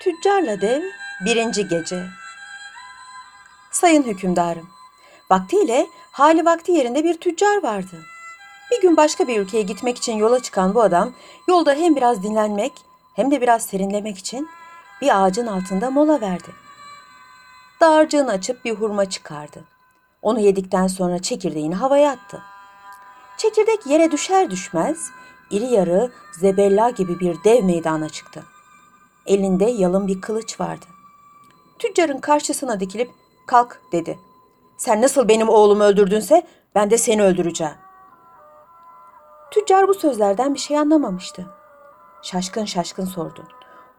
Tüccarla Dev Birinci Gece Sayın hükümdarım, vaktiyle hali vakti yerinde bir tüccar vardı. Bir gün başka bir ülkeye gitmek için yola çıkan bu adam yolda hem biraz dinlenmek hem de biraz serinlemek için bir ağacın altında mola verdi. Dağarcığını açıp bir hurma çıkardı. Onu yedikten sonra çekirdeğini havaya attı. Çekirdek yere düşer düşmez iri yarı zebella gibi bir dev meydana çıktı. Elinde yalın bir kılıç vardı. Tüccarın karşısına dikilip kalk dedi. Sen nasıl benim oğlumu öldürdünse ben de seni öldüreceğim. Tüccar bu sözlerden bir şey anlamamıştı. Şaşkın şaşkın sordu.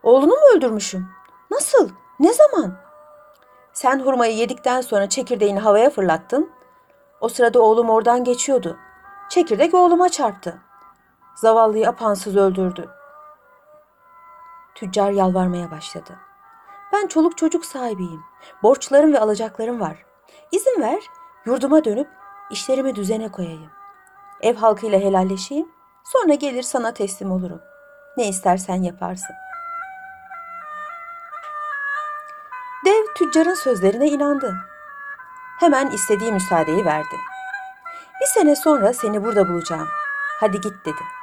Oğlunu mu öldürmüşüm? Nasıl? Ne zaman? Sen hurmayı yedikten sonra çekirdeğini havaya fırlattın. O sırada oğlum oradan geçiyordu. Çekirdek oğluma çarptı. Zavallıyı apansız öldürdü. Tüccar yalvarmaya başladı. Ben çoluk çocuk sahibiyim. Borçlarım ve alacaklarım var. İzin ver, yurduma dönüp işlerimi düzene koyayım. Ev halkıyla helalleşeyim, sonra gelir sana teslim olurum. Ne istersen yaparsın. Dev tüccarın sözlerine inandı. Hemen istediği müsaadeyi verdi. Bir sene sonra seni burada bulacağım. Hadi git dedi.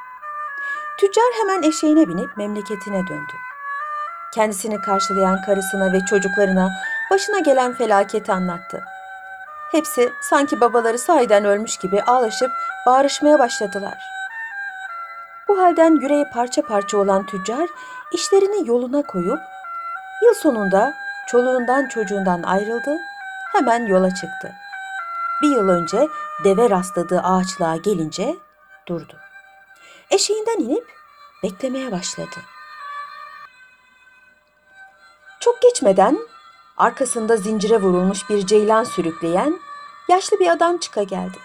Tüccar hemen eşeğine binip memleketine döndü. Kendisini karşılayan karısına ve çocuklarına başına gelen felaketi anlattı. Hepsi sanki babaları sahiden ölmüş gibi ağlaşıp bağırışmaya başladılar. Bu halden yüreği parça parça olan tüccar işlerini yoluna koyup yıl sonunda çoluğundan çocuğundan ayrıldı, hemen yola çıktı. Bir yıl önce deve rastladığı ağaçlığa gelince durdu. Eşeğinden inip beklemeye başladı. Çok geçmeden arkasında zincire vurulmuş bir ceylan sürükleyen yaşlı bir adam çıka geldi.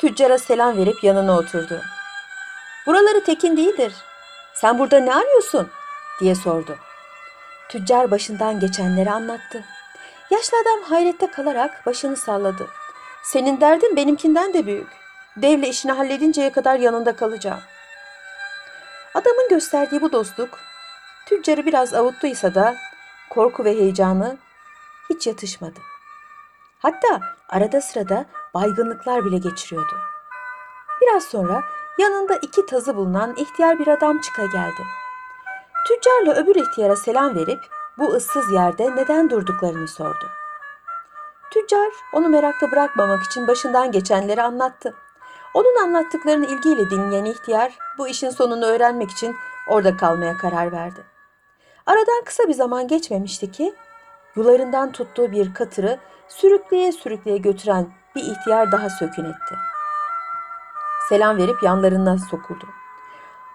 Tüccara selam verip yanına oturdu. Buraları tekin değildir. Sen burada ne arıyorsun? diye sordu. Tüccar başından geçenleri anlattı. Yaşlı adam hayrette kalarak başını salladı. Senin derdin benimkinden de büyük. Devle işini halledinceye kadar yanında kalacağım. Adamın gösterdiği bu dostluk tüccarı biraz avuttuysa da korku ve heyecanı hiç yatışmadı. Hatta arada sırada baygınlıklar bile geçiriyordu. Biraz sonra yanında iki tazı bulunan ihtiyar bir adam çıka geldi. Tüccarla öbür ihtiyara selam verip bu ıssız yerde neden durduklarını sordu. Tüccar onu merakta bırakmamak için başından geçenleri anlattı. Onun anlattıklarını ilgiyle dinleyen ihtiyar bu işin sonunu öğrenmek için orada kalmaya karar verdi. Aradan kısa bir zaman geçmemişti ki yularından tuttuğu bir katırı sürükleye sürükleye götüren bir ihtiyar daha sökün etti. Selam verip yanlarına sokuldu.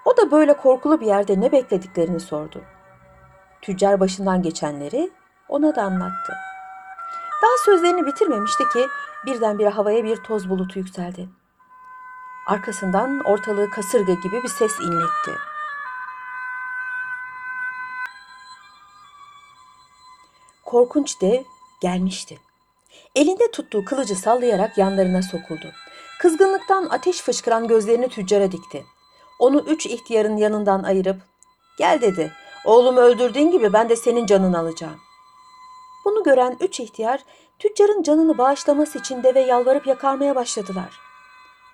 O da böyle korkulu bir yerde ne beklediklerini sordu. Tüccar başından geçenleri ona da anlattı. Daha sözlerini bitirmemişti ki birdenbire havaya bir toz bulutu yükseldi. Arkasından ortalığı kasırga gibi bir ses inletti. Korkunç dev gelmişti. Elinde tuttuğu kılıcı sallayarak yanlarına sokuldu. Kızgınlıktan ateş fışkıran gözlerini tüccara dikti. Onu üç ihtiyarın yanından ayırıp gel dedi. Oğlumu öldürdüğün gibi ben de senin canını alacağım. Bunu gören üç ihtiyar tüccarın canını bağışlaması için deve yalvarıp yakarmaya başladılar.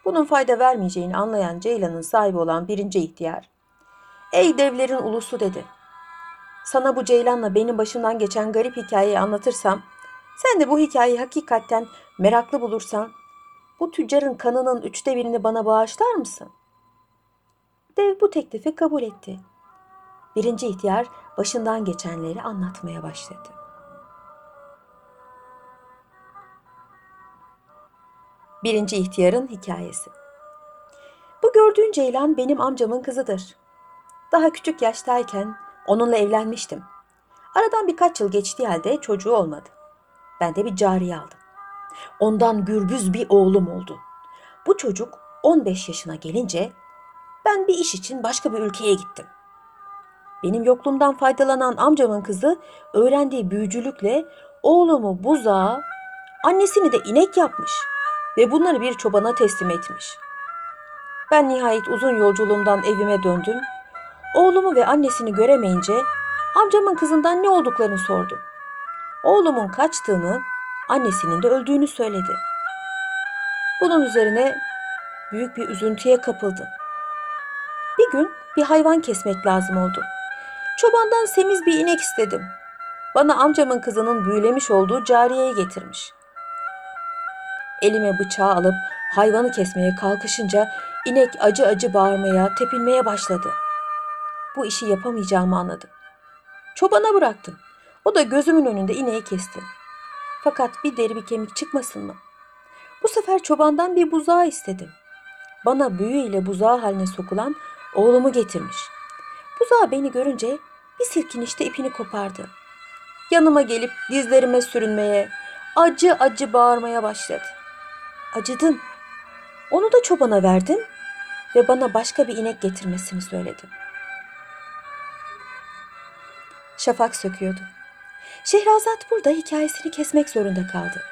Bunun fayda vermeyeceğini anlayan Ceylan'ın sahibi olan birinci ihtiyar. Ey devlerin ulusu dedi. Sana bu Ceylan'la benim başımdan geçen garip hikayeyi anlatırsam, sen de bu hikayeyi hakikaten meraklı bulursan, bu tüccarın kanının üçte birini bana bağışlar mısın? Dev bu teklifi kabul etti. Birinci ihtiyar başından geçenleri anlatmaya başladı. Birinci ihtiyarın hikayesi. Bu gördüğün Ceylan benim amcamın kızıdır. Daha küçük yaştayken onunla evlenmiştim. Aradan birkaç yıl geçtiği halde çocuğu olmadı. Ben de bir cariye aldım. Ondan gürbüz bir oğlum oldu. Bu çocuk 15 yaşına gelince ben bir iş için başka bir ülkeye gittim. Benim yokluğumdan faydalanan amcamın kızı öğrendiği büyücülükle oğlumu buzağa, annesini de inek yapmış ve bunları bir çobana teslim etmiş. Ben nihayet uzun yolculuğumdan evime döndüm. Oğlumu ve annesini göremeyince Amcamın kızından ne olduklarını sordum. Oğlumun kaçtığını, annesinin de öldüğünü söyledi. Bunun üzerine büyük bir üzüntüye kapıldım. Bir gün bir hayvan kesmek lazım oldu. Çobandan semiz bir inek istedim. Bana amcamın kızının büyülemiş olduğu cariyeyi getirmiş. Elime bıçağı alıp hayvanı kesmeye kalkışınca inek acı acı bağırmaya, tepinmeye başladı. Bu işi yapamayacağımı anladım. Çobana bıraktım. O da gözümün önünde ineği kesti. Fakat bir deri bir kemik çıkmasın mı? Bu sefer çobandan bir buzağı istedim. Bana büyü ile buzağı haline sokulan oğlumu getirmiş. Buzağı beni görünce bir silkinişte ipini kopardı. Yanıma gelip dizlerime sürünmeye, acı acı bağırmaya başladı. Acıdım. Onu da çobana verdim ve bana başka bir inek getirmesini söyledim. Şafak söküyordu. Şehrazat burada hikayesini kesmek zorunda kaldı.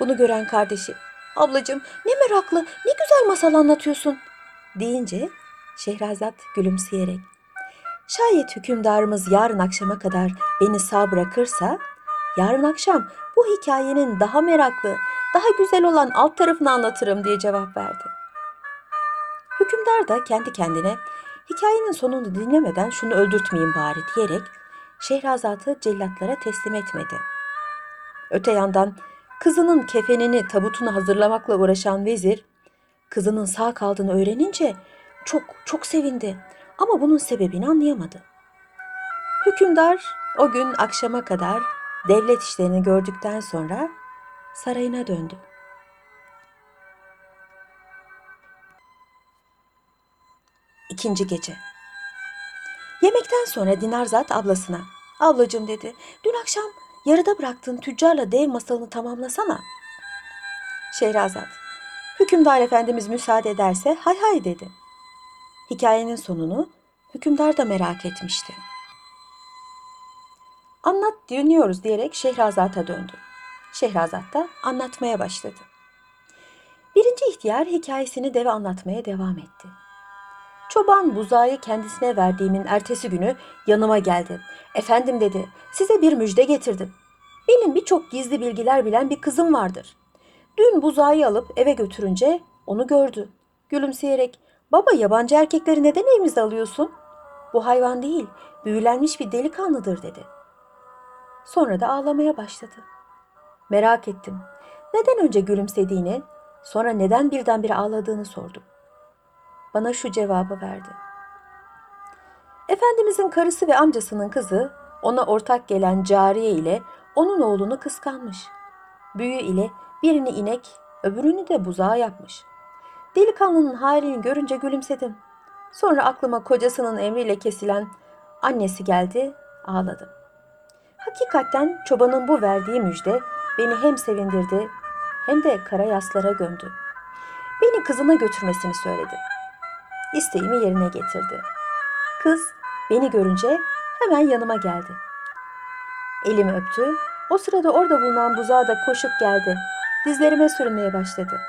Bunu gören kardeşi, ablacığım ne meraklı, ne güzel masal anlatıyorsun deyince Şehrazat gülümseyerek, şayet hükümdarımız yarın akşama kadar beni sağ bırakırsa, yarın akşam bu hikayenin daha meraklı, daha güzel olan alt tarafını anlatırım diye cevap verdi. Hükümdar da kendi kendine hikayenin sonunu dinlemeden şunu öldürtmeyeyim bari diyerek Şehrazat'ı cellatlara teslim etmedi. Öte yandan kızının kefenini tabutunu hazırlamakla uğraşan vezir kızının sağ kaldığını öğrenince çok çok sevindi ama bunun sebebini anlayamadı. Hükümdar o gün akşama kadar devlet işlerini gördükten sonra sarayına döndü. İkinci gece. Yemekten sonra Dinarzat ablasına, ablacığım dedi, dün akşam yarıda bıraktığın tüccarla dev masalını tamamlasana. Şehrazat, hükümdar efendimiz müsaade ederse hay hay dedi. Hikayenin sonunu hükümdar da merak etmişti. Anlat dinliyoruz diyerek Şehrazat'a döndü. Şehrazat da anlatmaya başladı. Birinci ihtiyar hikayesini deve anlatmaya devam etti. Çoban buzağı kendisine verdiğimin ertesi günü yanıma geldi. Efendim dedi, size bir müjde getirdim. Benim birçok gizli bilgiler bilen bir kızım vardır. Dün buzağı alıp eve götürünce onu gördü. Gülümseyerek, baba yabancı erkekleri neden evimize alıyorsun? Bu hayvan değil, büyülenmiş bir delikanlıdır dedi. Sonra da ağlamaya başladı. Merak ettim. Neden önce gülümsediğini, sonra neden birdenbire ağladığını sordum bana şu cevabı verdi. Efendimizin karısı ve amcasının kızı ona ortak gelen cariye ile onun oğlunu kıskanmış. Büyü ile birini inek, öbürünü de buzağa yapmış. Delikanlının halini görünce gülümsedim. Sonra aklıma kocasının emriyle kesilen annesi geldi, ağladım. Hakikaten çobanın bu verdiği müjde beni hem sevindirdi hem de kara yaslara gömdü. Beni kızına götürmesini söyledi isteğimi yerine getirdi. Kız beni görünce hemen yanıma geldi. Elimi öptü. O sırada orada bulunan buzağa da koşup geldi. Dizlerime sürünmeye başladı.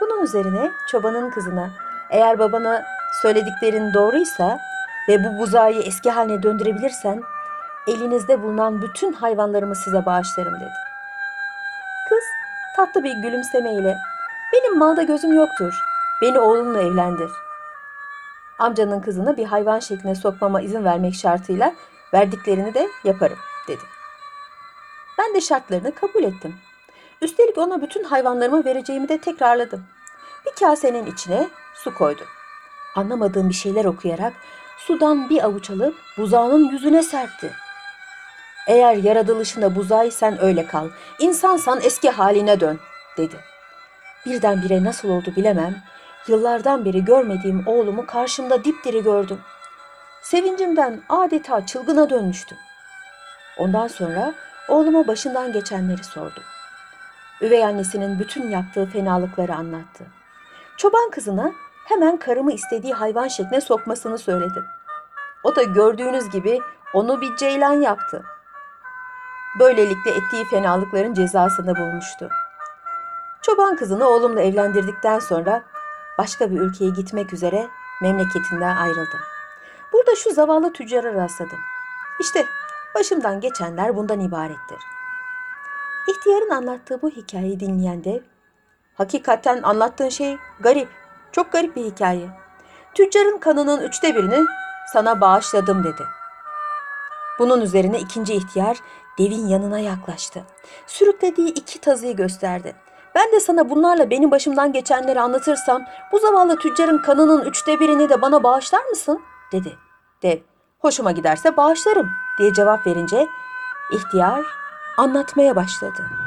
Bunun üzerine çobanın kızına eğer babana söylediklerin doğruysa ve bu buzağı eski haline döndürebilirsen elinizde bulunan bütün hayvanlarımı size bağışlarım dedi. Tatlı bir gülümsemeyle benim malda gözüm yoktur. Beni oğlunla evlendir amcanın kızını bir hayvan şekline sokmama izin vermek şartıyla verdiklerini de yaparım dedi. Ben de şartlarını kabul ettim. Üstelik ona bütün hayvanlarımı vereceğimi de tekrarladım. Bir kasenin içine su koydu. Anlamadığım bir şeyler okuyarak sudan bir avuç alıp buzağının yüzüne serpti. Eğer yaratılışında buzağıysan öyle kal, insansan eski haline dön dedi. Birdenbire nasıl oldu bilemem Yıllardan beri görmediğim oğlumu karşımda dipdiri gördüm. Sevincimden adeta çılgına dönmüştüm. Ondan sonra oğluma başından geçenleri sordum. Üvey annesinin bütün yaptığı fenalıkları anlattı. Çoban kızına hemen karımı istediği hayvan şekline sokmasını söyledim. O da gördüğünüz gibi onu bir ceylan yaptı. Böylelikle ettiği fenalıkların cezasını bulmuştu. Çoban kızını oğlumla evlendirdikten sonra başka bir ülkeye gitmek üzere memleketinden ayrıldı. Burada şu zavallı tüccara rastladım. İşte başımdan geçenler bundan ibarettir. İhtiyarın anlattığı bu hikayeyi dinleyen dev, hakikaten anlattığın şey garip, çok garip bir hikaye. Tüccarın kanının üçte birini sana bağışladım dedi. Bunun üzerine ikinci ihtiyar devin yanına yaklaştı. Sürüklediği iki tazıyı gösterdi. Ben de sana bunlarla benim başımdan geçenleri anlatırsam bu zavallı tüccarın kanının üçte birini de bana bağışlar mısın? dedi. Dev, hoşuma giderse bağışlarım diye cevap verince ihtiyar anlatmaya başladı.